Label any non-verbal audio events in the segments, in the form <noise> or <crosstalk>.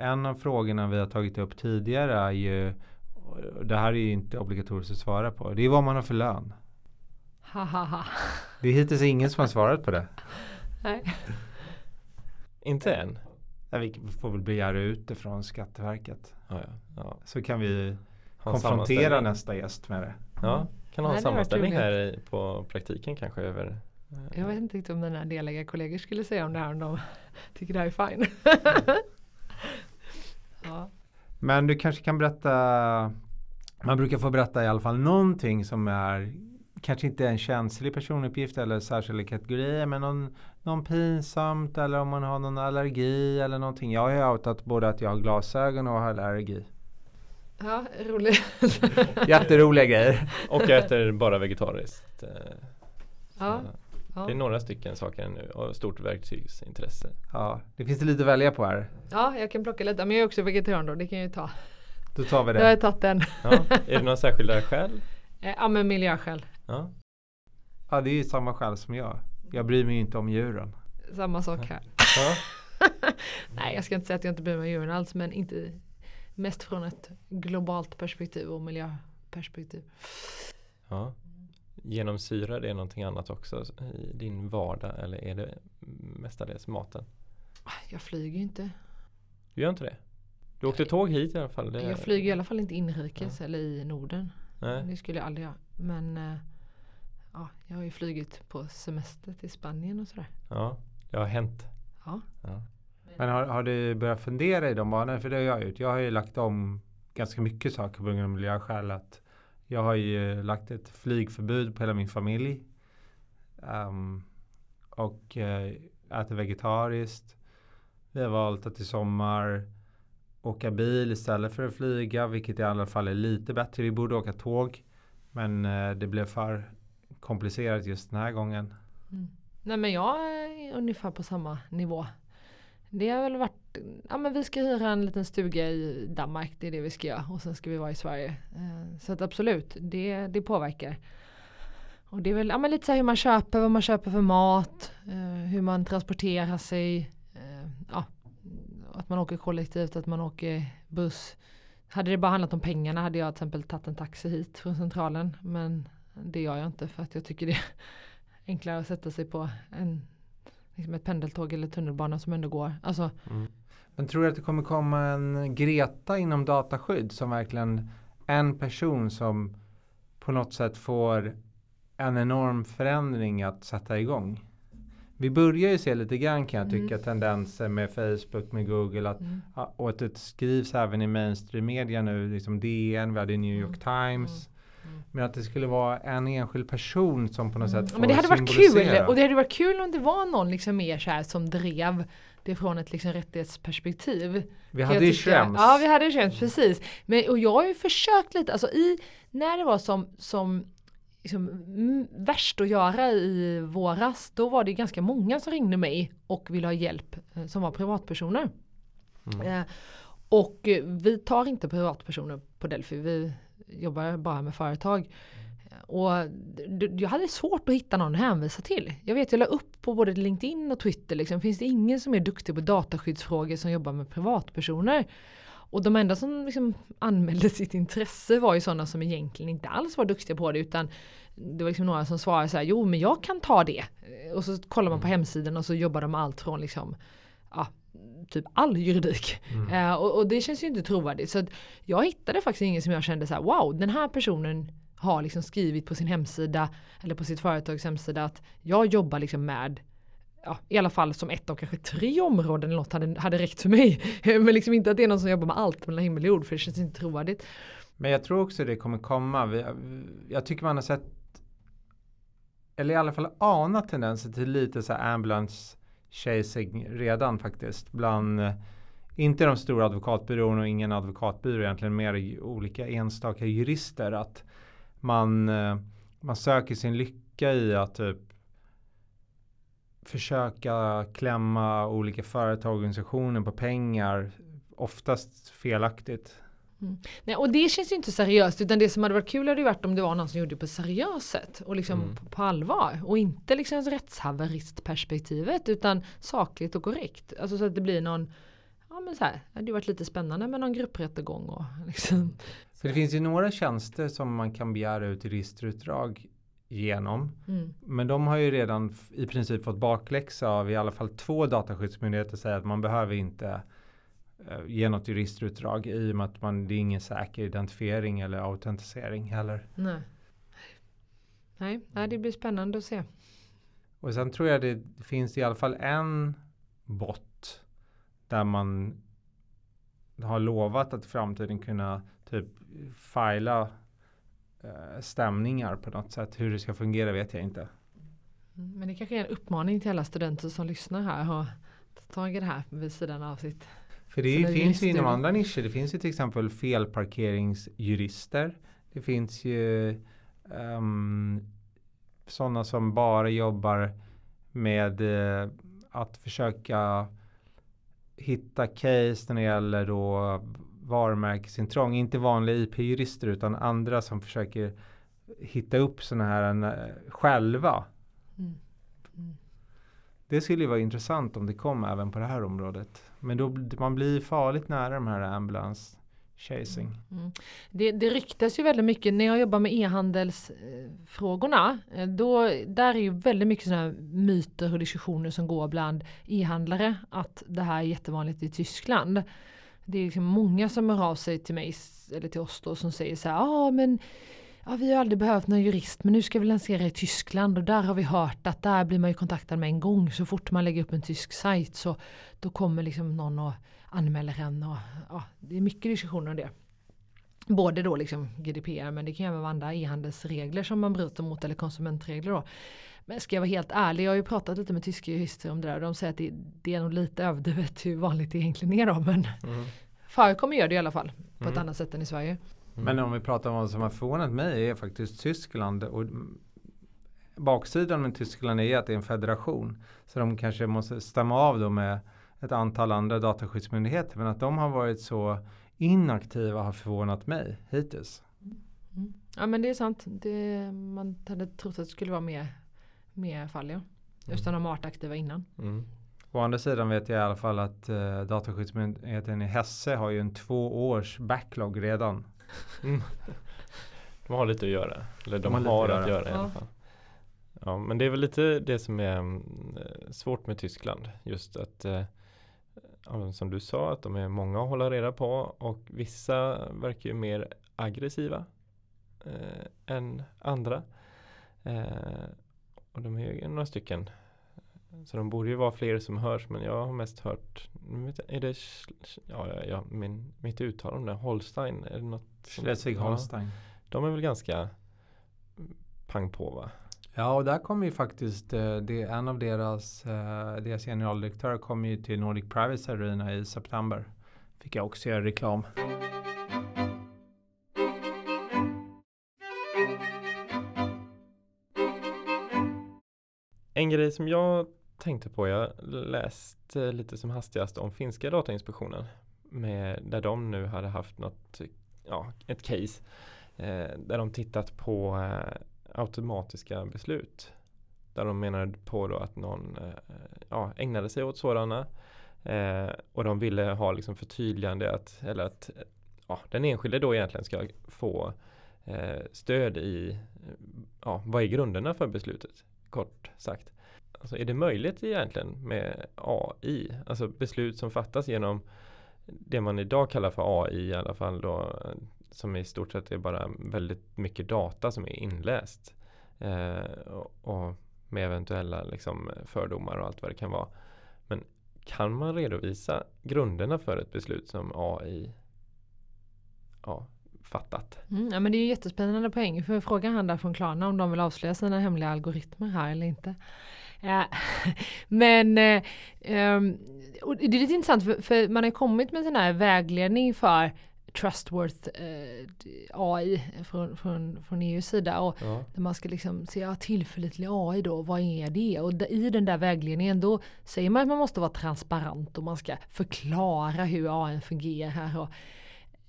En av frågorna vi har tagit upp tidigare är ju, det här är ju inte obligatoriskt att svara på, det är vad man har för lön. <laughs> Det är hittills ingen som har svarat på det. Nej. Inte än? Ja, vi får väl begära ut det från Skatteverket. Ja, ja. Ja. Så kan vi konfrontera nästa gäst med det. Ja, kan ha en sammanställning här i- på praktiken kanske över eh, Jag vet inte om mina delägarkollegor skulle säga om det här om de tycker det här är fine. Men du kanske kan berätta, man brukar få berätta i alla fall någonting som är kanske inte en känslig personuppgift eller särskilda kategorier men någon, någon pinsamt eller om man har någon allergi eller någonting. Jag har ju outat både att jag har glasögon och har allergi. ja, roligt. <laughs> Jätteroliga grejer. Och jag äter bara vegetariskt. eh, ja, ja. Det är några stycken saker nu och stort verktygsintresse. Ja, det finns det lite att välja på här. ja, jag kan plocka lite. Men jag är också vegetarian då, det kan jag ju ta. Då tar vi Då har jag det. tagit den. Ja, är det några särskilda skäl? <laughs> Eh, Ja men miljöskäl. Ja. Ja, det är ju samma skäl som jag. Jag bryr mig ju inte om djuren. Samma sak här. Ja. <laughs> Nej jag ska inte säga att jag inte bryr mig om djuren alls men inte mest från ett globalt perspektiv och miljöperspektiv. ja. Genomsyrar det någonting annat också i din vardag eller är det mestadels maten? Jag flyger ju inte. Du gör inte det? Du åkte tåg hit i alla fall? Det, Jag flyger i alla fall inte inrikes eller i Norden. Nej. Det skulle jag aldrig göra. Men eh, ja, jag har ju flugit på semester till Spanien och sådär. Ja, det har hänt. Ja. Ja. Men har, har du börjat fundera i de banorna? För det har jag gjort. Jag har ju lagt om ganska mycket saker på grund av miljöskäl. Att jag har ju lagt ett flygförbud på hela min familj. Um, och uh, äter vegetariskt. Vi har valt att i sommar åka bil istället för att flyga. Vilket i alla fall är lite bättre. Vi borde åka tåg. Men eh, det blev för komplicerat just den här gången. Mm. Nej men jag är ungefär på samma nivå. Det har väl varit, ja men vi ska hyra en liten stuga i Danmark, det är det vi ska göra. Och sen ska vi vara i Sverige. Eh, så att absolut, det, det påverkar. Och det är väl ja, men lite så här hur man köper, vad man köper för mat, eh, hur man transporterar sig. Eh, ja, att man åker kollektivt, att man åker buss. Hade det bara handlat om pengarna hade jag till exempel tagit en taxi hit från centralen. Men det gör jag inte för att jag tycker det är enklare att sätta sig på en, liksom ett pendeltåg eller tunnelbana som ändå går. Alltså, Mm. Men tror du att det kommer komma en Greta inom dataskydd som verkligen en person som på något sätt får en enorm förändring att sätta igång? Vi börjar ju se lite grann kan jag tycka Mm. tendenser med Facebook, med Google att, mm. och att det skrivs även i mainstream media nu, liksom DN, vi hade New York Times. Mm. Men att det skulle vara en enskild person som på något sätt får Men det hade varit kul och det hade varit kul om det var någon liksom mer så här som drev det från ett liksom rättighetsperspektiv. Vi hade ju. Schrems. Ja vi hade Schrems precis. Men, och jag har ju försökt lite, alltså i, när det var som, som liksom, mm, värst att göra i våras, då var det ganska många som ringde mig och ville ha hjälp eh, som var privatpersoner. Mm. Eh, och eh, vi tar inte privatpersoner på Delphi, vi jobbar bara med företag. Och jag hade svårt att hitta någon att hänvisa till. Jag vet, jag la upp på både LinkedIn och Twitter, liksom, finns det ingen som är duktig på dataskyddsfrågor som jobbar med privatpersoner? Och de enda som liksom anmälde sitt intresse var ju sådana som egentligen inte alls var duktiga på det utan det var liksom några som svarade så här, jo men jag kan ta det. Och så kollar man på hemsidan och så jobbar de allt från liksom, ja, typ all juridik. Eh, och, och det känns ju inte trovärdigt. Så jag hittade faktiskt ingen som jag kände så här, wow den här personen har liksom skrivit på sin hemsida eller på sitt företags hemsida att jag jobbar liksom med Ja, I alla fall som ett av kanske tre områden eller något hade, hade räckt för mig. <laughs> Men liksom inte att det är någon som jobbar med allt mellan himmel och jord för det känns inte trovärdigt. Men jag tror också det kommer komma. Jag tycker man har sett eller i alla fall anat tendenser till lite så här ambulance chasing redan faktiskt. Bland, eh, inte de stora advokatbyråerna och ingen advokatbyrå egentligen, mer olika enstaka jurister. Att man, eh, man söker sin lycka i att typ försöka klämma olika företag och organisationer på pengar. Oftast felaktigt. Nej, och det känns ju inte seriöst utan det som hade varit kul hade ju varit om det var någon som gjorde det på ett seriöst sätt och liksom Mm. på, allvar och inte liksom rättshaveristperspektivet utan sakligt och korrekt. Alltså så att det blir någon ja men så här, det hade varit lite spännande med någon grupprättegång och <laughs> liksom. För det finns ju några tjänster som man kan begära ut registerutdrag genom. Mm. Men de har ju redan i princip fått bakläxa av i alla fall två dataskyddsmyndigheter säger att man behöver inte ge något registerutdrag i och med att man, det är ingen säker identifiering eller autentisering heller. Nej. Nej, nej, det blir spännande att se. Och sen tror jag det finns i alla fall en bot där man har lovat att i framtiden kunna typ fila eh, stämningar på något sätt. Hur det ska fungera vet jag inte. Mm, Men det kanske är en uppmaning till alla studenter som lyssnar här och ta tag i det här vid sidan av sitt. För det det finns ju inom andra nischer. Det finns ju till exempel felparkeringsjurister. Det finns ju um, sådana som bara jobbar med eh, att försöka hitta case när det gäller då varumärkesintrång. Inte vanliga IP-jurister utan andra som försöker hitta upp sådana här eh, själva. Mm. Mm. Det skulle ju vara intressant om det kom även på det här området. Men då man blir farligt nära de här ambulance chasing. Mm, mm. Det, det ryktas ju väldigt mycket när jag jobbar med e-handelsfrågorna. Eh, eh, då, där är ju väldigt mycket sådana myter och diskussioner som går bland e-handlare att det här är jättevanligt i Tyskland. Det är liksom många som hör av sig till mig eller till oss då som säger så här, ja ah, men ja, vi har aldrig behövt någon jurist men nu ska vi lansera i Tyskland och där har vi hört att där blir man ju kontaktad med en gång så fort man lägger upp en tysk sajt så då kommer liksom någon och anmäler en och ja, det är mycket diskussioner om det. Både då liksom GDPR men det kan även vara andra e-handelsregler som man bryter mot eller konsumentregler då. Men ska jag vara helt ärlig, jag har ju pratat lite med tyska jurister om det där och de säger att det, det är nog lite överdrivet hur vanligt det egentligen är då men Mm. förekommer gör det i alla fall på ett Mm. annat sätt än i Sverige. Men om vi pratar om vad som har förvånat mig är faktiskt Tyskland. Och mm, baksidan med Tyskland är att det är en federation. Så de kanske måste stämma av då med ett antal andra dataskyddsmyndigheter. Men att de har varit så inaktiva har förvånat mig hittills. Mm. Ja men det är sant. Det, man hade trott att det skulle vara mer, mer fall ja. Just när de varit aktiva innan. Mm. Å andra sidan vet jag i alla fall att eh, Dataskyddsmyndigheten i Hesse har ju en två års backlog redan. Mm. De har lite att göra. Eller de, De har har, att göra. göra i Ja. alla fall. Ja, men det är väl lite det som är mm, eh, svårt med Tyskland. Just att eh, som du sa att de är många att hålla reda på och vissa verkar ju mer aggressiva eh, än andra. Eh, och de är ju några stycken. Så de borde ju vara fler som hörs men jag har mest hört är det ja, ja, ja, min, mitt uttal om det Holstein är det något som- Schleswig-Holstein. Ja, de är väl ganska pang på va? Ja, och där kommer ju faktiskt eh, det, en av deras, eh, deras generaldirektör kommer ju till Nordic Privacy Arena i september. Fick jag också göra reklam. En grej som jag tänkte på, jag läste eh, lite som hastigast om finska Datainspektionen. Med, där de nu hade haft något, ja, ett case. Eh, där de tittat på eh, automatiska beslut. Där de menade på då att någon eh, ja, ägnade sig åt sådana. Eh, och de ville ha liksom förtydligande att, eller att ja, den enskilde då egentligen ska få eh, stöd i ja, vad är grunderna för beslutet? Kort sagt. Alltså är det möjligt egentligen med AI? Alltså beslut som fattas genom det man idag kallar för AI i alla fall då som i stort sett är bara väldigt mycket data som är inläst eh, och, och med eventuella liksom, fördomar och allt vad det kan vara. Men kan man redovisa grunderna för ett beslut som AI ja, fattat? Mm, ja, men det är ju jättespännande poäng. För frågan han där från Klarna om de vill avslöja sina hemliga algoritmer här eller inte. Ja, <laughs> men och det är lite intressant för, för man har kommit med sån här vägledning för Trustworth eh, AI från, från, från EUs sida. Och Ja. där man ska liksom se ja, tillförlitlig AI då, vad är det? Och i den där vägledningen då säger man att man måste vara transparent och man ska förklara hur AI fungerar. Och,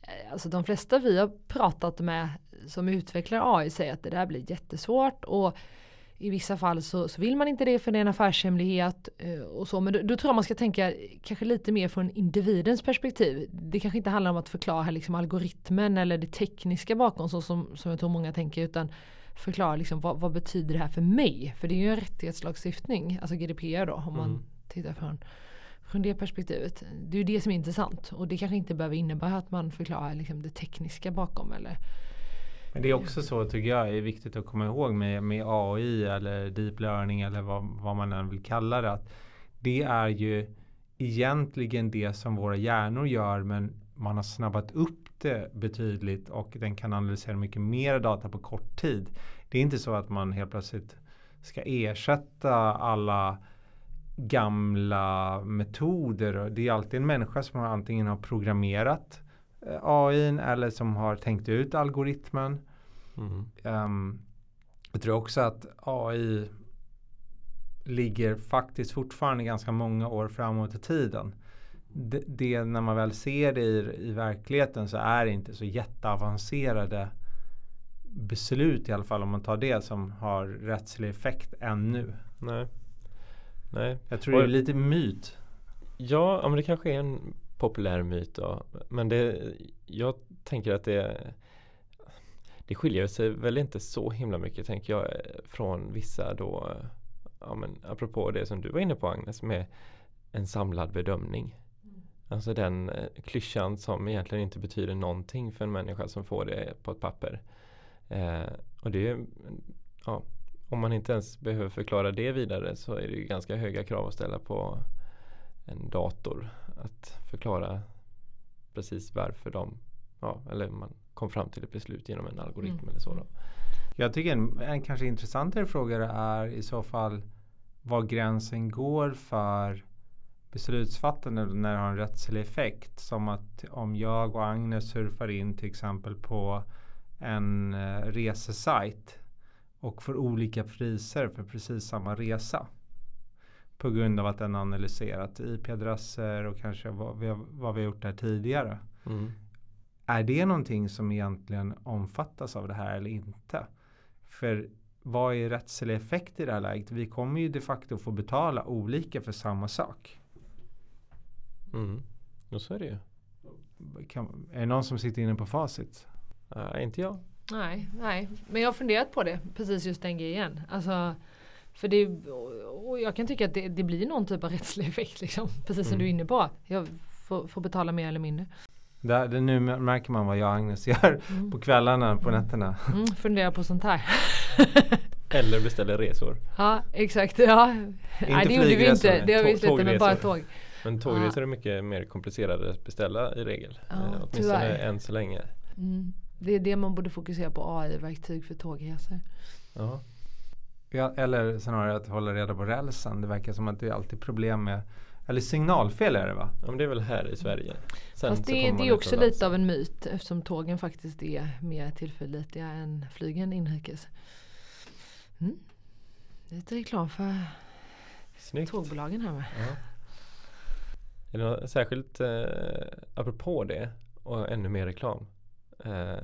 eh, alltså de flesta vi har pratat med som utvecklar AI säger att det där blir jättesvårt och I vissa fall så, så, vill man inte det för det är en affärshemlighet eh, och så. Men då, då, tror jag man ska tänka kanske lite mer från individens perspektiv. Det kanske inte handlar om att förklara liksom algoritmen eller det tekniska bakom så som, som jag tror många tänker utan förklara liksom vad, vad, betyder det här för mig? För det är ju en rättighetslagstiftning, alltså GDPR då om man mm. tittar från, från det perspektivet. Det är ju det som är intressant och det kanske inte behöver innebära att man förklarar liksom det tekniska bakom eller men det är också så tycker jag är viktigt att komma ihåg med, med AI eller deep learning eller vad, vad man än vill kalla det. Att det är ju egentligen det som våra hjärnor gör men man har snabbat upp det betydligt och den kan analysera mycket mer data på kort tid. Det är inte så att man helt plötsligt ska ersätta alla gamla metoder. Det är alltid en människa som antingen har programmerat eh, AI eller som har tänkt ut algoritmen. Mm. Um, jag tror också att AI ligger faktiskt fortfarande ganska många år framåt i tiden det, det, när man väl ser det i, i verkligheten så är det inte så jätteavancerade beslut i alla fall om man tar det som har rättslig effekt ännu. Nej. Nej. Jag tror Och, det är lite myt. Ja, men det kanske är en populär myt då. Men det, jag tänker att det det skiljer sig väl inte så himla mycket tänker jag från vissa då ja, men apropå det som du var inne på Agnes med en samlad bedömning. Alltså den eh, klyschan som egentligen inte betyder någonting för en människa som får det på ett papper. Eh, och det är, ja, om man inte ens behöver förklara det vidare så är det ju ganska höga krav att ställa på en dator. Att förklara precis varför de, ja, eller man kom fram till ett beslut genom en algoritm mm. eller så. Då. Jag tycker en, en kanske intressantare fråga är i så fall var gränsen går för beslutsfattande när det har en rättslig effekt. Som att om jag och Agnes surfar in till exempel på en eh, resesajt och får olika priser för precis samma resa. På grund av att den analyserat IP-adresser och kanske vad vi, har, vad vi har gjort där tidigare. Mm. Är det någonting som egentligen omfattas av det här eller inte? För vad är rättslig effekt i det här läget? Vi kommer ju de facto få betala olika för samma sak. Mm. Och så är det ju. Kan, är det någon som sitter inne på facit? Nej, inte jag. Nej, nej, men jag har funderat på det. Precis just den grejen. Alltså, för det, och jag kan tycka att det, det blir någon typ av rättslig effekt. Liksom. Precis som mm. du är inne på. Jag får, får betala mer eller mindre. Där, det, nu märker man vad jag och Agnes gör mm. på kvällarna, på mm. nätterna. Mm, funderar på sånt här. <laughs> Eller beställer resor. Ja, exakt. Ja. Inte Nej, det gjorde vi inte. Det har vi slutat med bara tåg. Men tågresor ja. är mycket mer komplicerade att beställa i regel. Ja, eh, åtminstone tyvärr. än så länge. Mm. Det är det man borde fokusera på, AI-verktyg för tågresor. Ja. Ja. Eller snarare att hålla reda på rälsen. Det verkar som att det är alltid problem med eller signalfel är det va? Ja men det är väl här i Sverige. Sen Fast det, det är också lite av en myt eftersom tågen faktiskt är mer tillförlitliga än flygen inrikes. Mm. Lite reklam för Snyggt. tågbolagen här med. Ja. Är det något särskilt eh, apropå det och ännu mer reklam? Eh,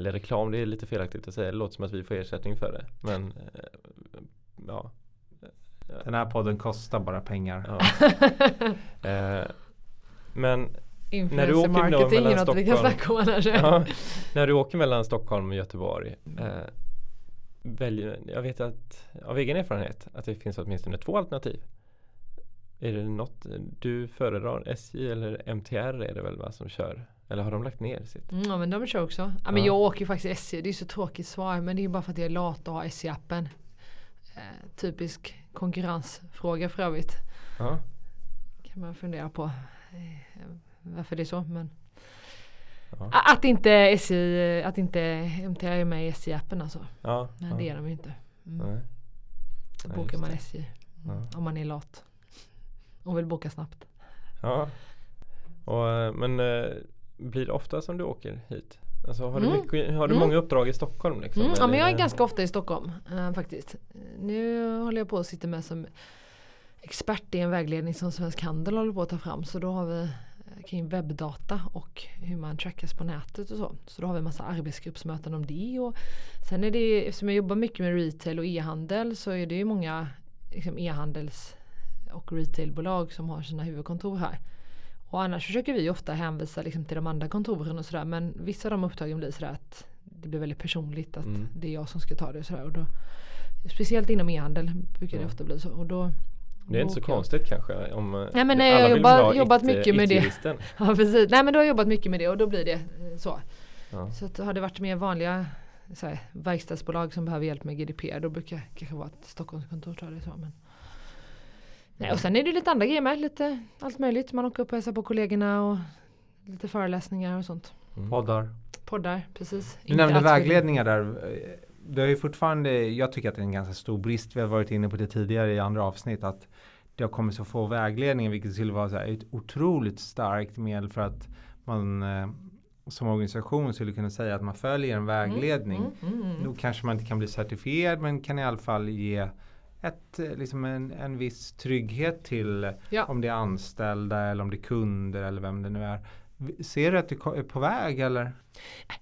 eller reklam, det är lite felaktigt att säga. Det låter som att vi får ersättning för det. Men eh, ja. Den här podden kostar bara pengar. Ja. <laughs> eh, men när du åker marketing mellan Stockholm, vi kan snacka om <laughs> ja, När du åker mellan Stockholm och Göteborg eh, väljer, Jag vet att av egen erfarenhet att det finns åtminstone två alternativ. Är det något du föredrar? SJ eller MTR är det väl va, som kör? Eller har de lagt ner sitt? Mm, ja men de kör också. Ja, men jag åker ju faktiskt SJ. Det är så tråkigt svar men det är bara för att jag är lat och har SJ-appen. Eh, typisk konkurrensfråga för övrigt. Ja. Kan man fundera på eh, varför det är så. Men ja. Att inte SJ, att inte MTR är med i SJ-appen alltså. Ja, Nej, det är de ju inte. Mm. Då bokar man SJ. Mm, om man är lat och vill boka snabbt. Ja, och, eh, men eh, blir det ofta som du åker hit? Alltså, har, mm. du, mycket, har du mm. många uppdrag i Stockholm? Liksom, mm, ja, men jag är ganska ofta i Stockholm äh, faktiskt. Nu håller jag på att sitta med som expert i en vägledning som Svensk Handel håller på att ta fram. Så då har vi eh, kring webbdata och hur man trackas på nätet och så. Så då har vi en massa arbetsgruppsmöten om det. Och sen är det, eftersom jag jobbar mycket med retail och e-handel så är det ju många liksom, e-handels och retailbolag som har sina huvudkontor här. Och annars försöker vi ofta hänvisa liksom till de andra kontoren och sådär. Men vissa av de uppdragen blir sådär att det blir väldigt personligt att mm. det är jag som ska ta det och sådär. Och då, speciellt inom e-handel brukar det ofta bli så. Och då, det är inte så konstigt kanske om eh, Nej men nej, jag har jobbat, jobbat mycket med det. <laughs> ja, precis. Nej men då har jobbat mycket med det och då blir det eh, så. Ja. Så att, har det varit mer vanliga så här, verkstadsbolag som behöver hjälp med GDPR då brukar det kanske vara ett Stockholmskontor ta det så. Men, nej, och sen är det lite andra grejer med. Lite allt möjligt. Man åker upp och hälsar på kollegorna och lite föreläsningar och sånt. Mm. Poddar. Poddar, precis. Du nämnde vägledningar där. Det är ju fortfarande, jag tycker att det är en ganska stor brist. Vi har varit inne på det tidigare i andra avsnitt. att det har kommit så få vägledningar vilket skulle vara så här, ett otroligt starkt medel för att man eh, som organisation skulle kunna säga att man följer en vägledning. Mm, mm, mm, Då kanske man inte kan bli certifierad men kan i alla fall ge ett, eh, liksom en, en viss trygghet till ja. om det är anställda eller om det är kunder eller vem det nu är. Ser du att du är på väg eller?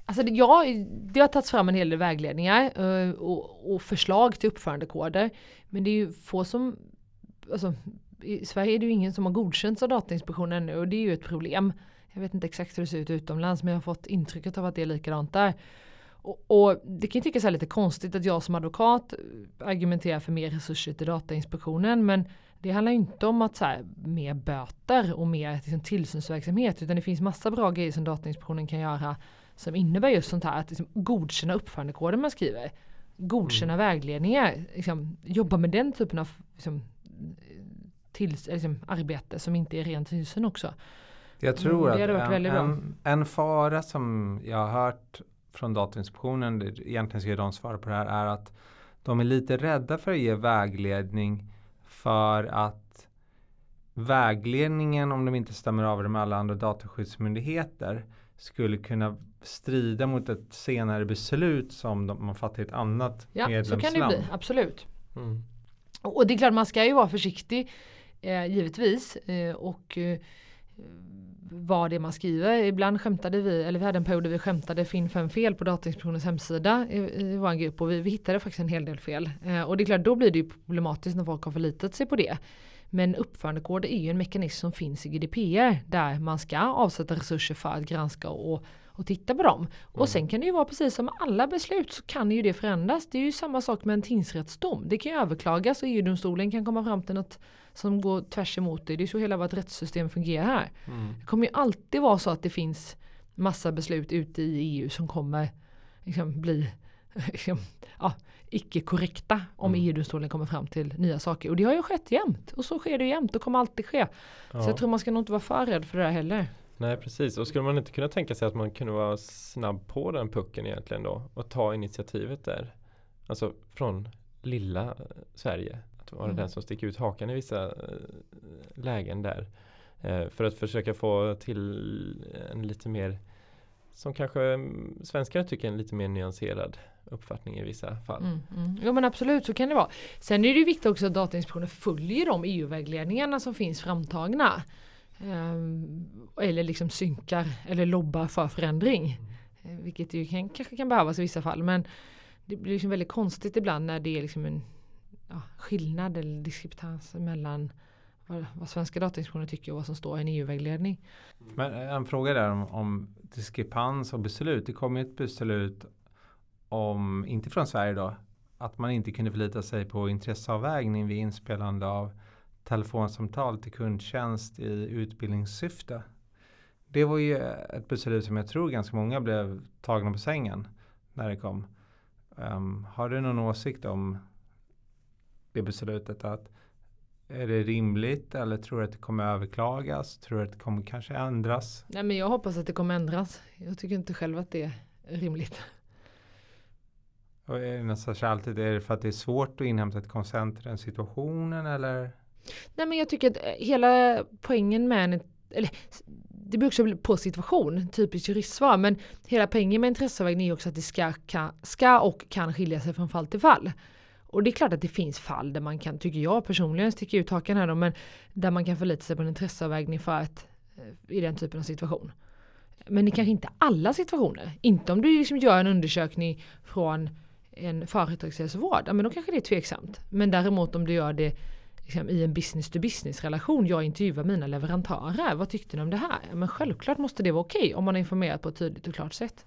Alltså det, ja, det har tagits fram en hel del vägledningar uh, och, och, förslag till uppförandekoder. Men det är ju få som alltså, i Sverige är det ju ingen som har godkänts av Datainspektionen ännu och det är ju ett problem. Jag vet inte exakt hur det ser ut utomlands men jag har fått intrycket av att det är likadant där. Och, och det kan ju tyckas lite konstigt att jag som advokat argumenterar för mer resurser till Datainspektionen men det handlar inte om att så här, mer böter och mer liksom, tillsynsverksamhet utan det finns massa bra grejer som Datainspektionen kan göra som innebär just sånt här att liksom, godkänna uppförandekoden man skriver. Godkänna mm. vägledningar, liksom, jobba med den typen av liksom, till, liksom, arbete som inte är ren tillsyn också. Jag tror att en, en, en, fara som jag har hört från Datainspektionen, egentligen ska de svara på det här, är att de är lite rädda för att ge vägledning för att vägledningen, om de inte stämmer över med alla andra dataskyddsmyndigheter, skulle kunna strida mot ett senare beslut som de, man fattar i ett annat ja, medlemsland. Ja, så kan det bli, absolut. Mm. Och det är klart man ska ju vara försiktig eh, givetvis eh, och eh, vad det är man skriver. Ibland skämtade vi, eller vi hade en period där vi skämtade finn fem fel på Datainspektionens hemsida i, i vår grupp och vi, vi hittade faktiskt en hel del fel. Eh, och det är klart då blir det ju problematiskt när folk har förlitat sig på det. Men uppförandekoder är ju en mekanism som finns i GDPR där man ska avsätta resurser för att granska och och titta på dem. Mm. Och sen kan det ju vara precis som alla beslut så kan ju det förändras. Det är ju samma sak med en tingsrättsdom. Det kan ju överklagas och EU-domstolen kan komma fram till något som går tvärs emot det. Det är så hela vårt rättssystem fungerar här. Mm. Det kommer ju alltid vara så att det finns massa beslut ute i EU som kommer liksom, bli <laughs> liksom, ja, icke korrekta om mm. EU-domstolen kommer fram till nya saker. Och det har ju skett jämt. Och så sker det jämt och kommer alltid ske. Ja. Så jag tror man ska nog inte vara för rädd för det där heller. Nej precis och skulle man inte kunna tänka sig att man kunde vara snabb på den pucken egentligen då och ta initiativet där. Alltså från lilla Sverige. Att vara mm. den som sticker ut hakan i vissa äh, lägen där. Eh, för att försöka få till en lite mer som kanske mm, svenskar tycker en lite mer nyanserad uppfattning i vissa fall. Mm, mm. Jo men absolut så kan det vara. Sen är det viktigt också att Datainspektionen följer de EU-vägledningarna som finns framtagna. Ehm, eller liksom synkar eller lobbar för förändring. Mm. Vilket ju kan, kanske kan behövas i vissa fall. Men det blir liksom väldigt konstigt ibland när det är liksom en ja, skillnad eller diskrepans mellan vad, vad svenska datainspektioner tycker och vad som står i en EU-vägledning. Men en fråga där om, om diskrepans och beslut. Det kom ju ett beslut om, inte från Sverige då, att man inte kunde förlita sig på intresseavvägning vid inspelande av telefonsamtal till kundtjänst i utbildningssyfte. Det var ju ett beslut som jag tror ganska många blev tagna på sängen när det kom. Um, har du någon åsikt om det beslutet? Att är det rimligt eller tror du att det kommer överklagas? Tror du att det kommer kanske ändras? Nej men jag hoppas att det kommer ändras. Jag tycker inte själv att det är rimligt. Och är det nästan alltid, är det för att det är svårt att inhämta ett konsent i den situationen eller? Nej men jag tycker att eh, hela poängen med en, eller det beror också på situation, typiskt juristsvar, men hela poängen med intresseavvägning är också att det ska, kan, ska och kan skilja sig från fall till fall. Och det är klart att det finns fall där man kan, tycker jag personligen, sticka ut hakan här då, men där man kan förlita sig på en intresseavvägning för att eh, i den typen av situation. Men det kanske inte alla situationer. Inte om du liksom gör en undersökning från en företagshälsovård, ja, men då kanske det är tveksamt. Men däremot om du gör det liksom, i en business to business relation, jag intervjuar mina leverantörer, vad tyckte ni om det här? Ja, men självklart måste det vara okej okay, om man är informerad på ett tydligt och klart sätt.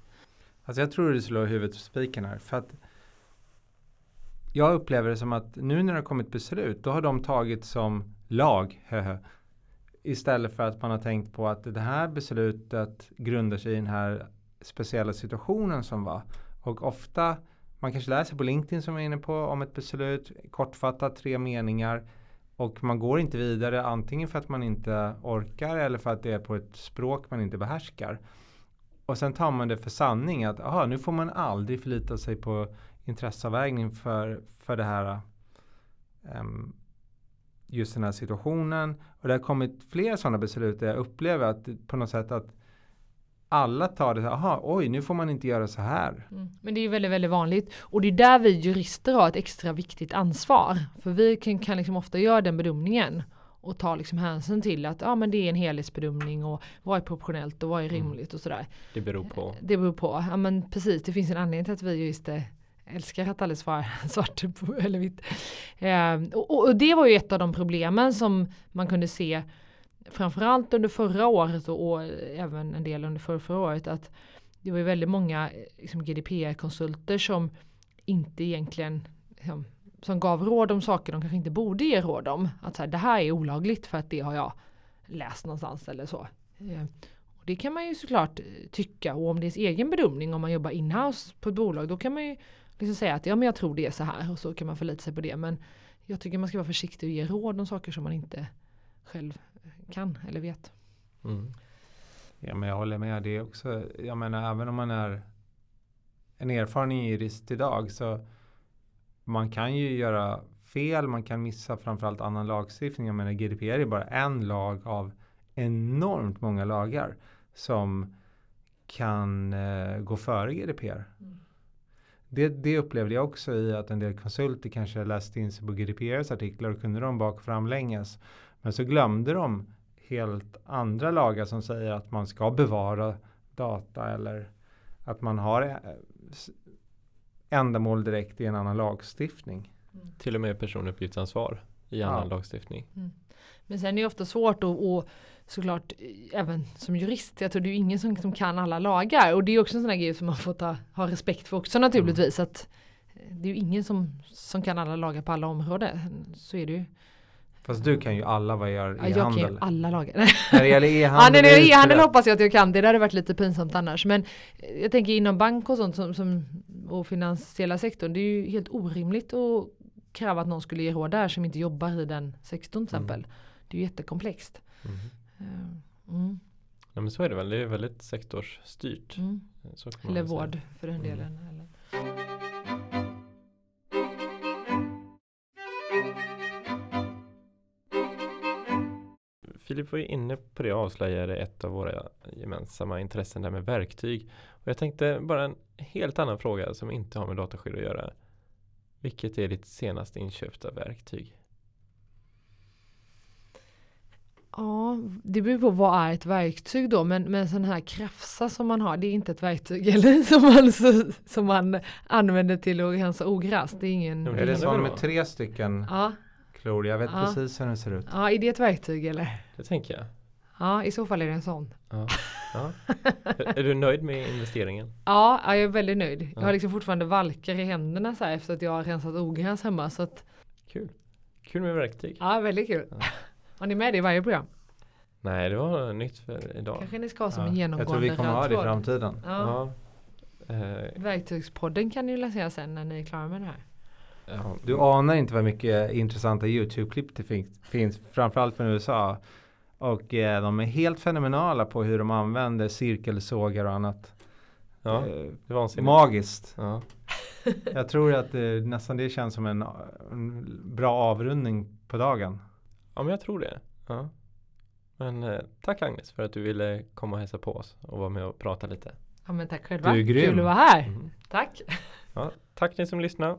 Alltså jag tror du slår huvudet på spiken här. För att jag upplever det som att nu när det har kommit beslut, då har de tagit som lag. Istället för att man har tänkt på att det här beslutet grundar sig i den här speciella situationen som var. Och ofta, man kanske läser på LinkedIn som jag är inne på om ett beslut, kortfattat tre meningar. Och man går inte vidare antingen för att man inte orkar eller för att det är på ett språk man inte behärskar. Och sen tar man det för sanning att aha, nu får man aldrig förlita sig på intresseavvägning för, för det här um, just den här situationen. Och det har kommit fler sådana beslut där jag upplever att på något sätt att alla tar det, aha, oj, nu får man inte göra så här. Mm. Men det är ju väldigt, väldigt vanligt. Och det är där vi jurister har ett extra viktigt ansvar. För vi kan, kan liksom ofta göra den bedömningen och ta liksom hänsyn till att ja, men det är en helhetsbedömning och vad är proportionellt och vad är mm. rimligt och sådär. Det beror på. Det beror på, ja men precis det finns en anledning till att vi jurister älskar att alla <laughs> svara svart eller vitt. Eh, och, och, det var ju ett av de problemen som man kunde se framförallt under förra året och, och även en del under förra, förra året att det var ju väldigt många liksom, GDPR-konsulter som inte egentligen liksom, som gav råd om saker de kanske inte borde ge råd om. Att så här, det här är olagligt för att det har jag läst någonstans eller så. Eh, och det kan man ju såklart tycka och om det är ens egen bedömning om man jobbar inhouse på ett bolag då kan man ju liksom säga att ja men jag tror det är så här och så kan man förlita sig på det. Men jag tycker man ska vara försiktig och ge råd om saker som man inte själv kan eller vet. Mm. Ja men jag håller med det också. Jag menar även om man är en erfaren jurist idag så man kan ju göra fel, man kan missa framförallt annan lagstiftning. Jag menar GDPR är bara en lag av enormt många lagar som kan eh, gå före GDPR. Mm. Det, det upplevde jag också i att en del konsulter kanske läste in sig på GDPRs artiklar och kunde de bak och framlänges. Men så glömde de helt andra lagar som säger att man ska bevara data eller att man har eh, ändamål direkt i en annan lagstiftning. Mm. Till och med personuppgiftsansvar i annan ja. lagstiftning. Mm. Men sen är det ofta svårt att, och såklart även som jurist, jag tror det är ingen som, som kan alla lagar och det är också en sån här grej som man får ta, ha respekt för också naturligtvis. Mm. Att det är ju ingen som, som kan alla lagar på alla områden. Så är det ju. Fast du kan ju alla vad gör e-handel. Jag kan ju alla lagar. När det gäller <laughs> e-handel. ja, e-handel hoppas jag att jag kan. Det hade varit lite pinsamt annars. Men jag tänker inom bank och sånt som, som och finansiella sektorn. Det är ju helt orimligt att kräva att någon skulle ge råd där som inte jobbar i den sektorn till mm. exempel. Mm. Det är ju jättekomplext. Mm. Eh, mm. Ja men så är det väl. Det är väldigt sektorsstyrt. Mm. Eller vård för den mm. delen. Eller. Filip var ju inne på det och avslöjade ett av våra gemensamma intressen där med verktyg. Och jag tänkte bara en helt annan fråga som inte har med dataskydd att göra. Vilket är ditt senaste inköpta verktyg? Ja, det beror på vad är ett verktyg då. Men, men sån här krafsa som man har, det är inte ett verktyg <laughs> eller som man, som man använder till att rensa ogräs. Det är ingen... Är det sån med tre stycken? Ja klor. Jag vet ja. precis hur den ser ut. Ja, är det ett verktyg eller? Det tänker jag. Ja, i så fall är det en sån. Ja. ja. är du nöjd med investeringen? Ja, jag är väldigt nöjd. Jag har liksom fortfarande valkar i händerna så här efter att jag har rensat ogräs hemma. Så att... Kul. Kul med verktyg. Ja, väldigt kul. Ja. Har ni med det i varje program? Nej, det var nytt för idag. Kanske ni ska ha som en genomgående Jag tror vi kommer ha det i framtiden. Ja. Ja. Eh. Verktygspodden kan ni läsa sen när ni är klara med det här. Du anar inte vad mycket intressanta YouTube-klipp det finns, finns framförallt från USA. Och eh, de är helt fenomenala på hur de använder cirkelsågar och annat. Ja, eh, det var Magiskt. Ja. Jag tror att eh, nästan det känns som en, en, bra avrundning på dagen. Ja, men jag tror det. Ja. Men eh, tack Agnes för att du ville komma och hälsa på oss och vara med och prata lite. Ja, men tack själva. Du är grym. Kul att vara här. Mm. Tack. Ja, tack ni som lyssnar.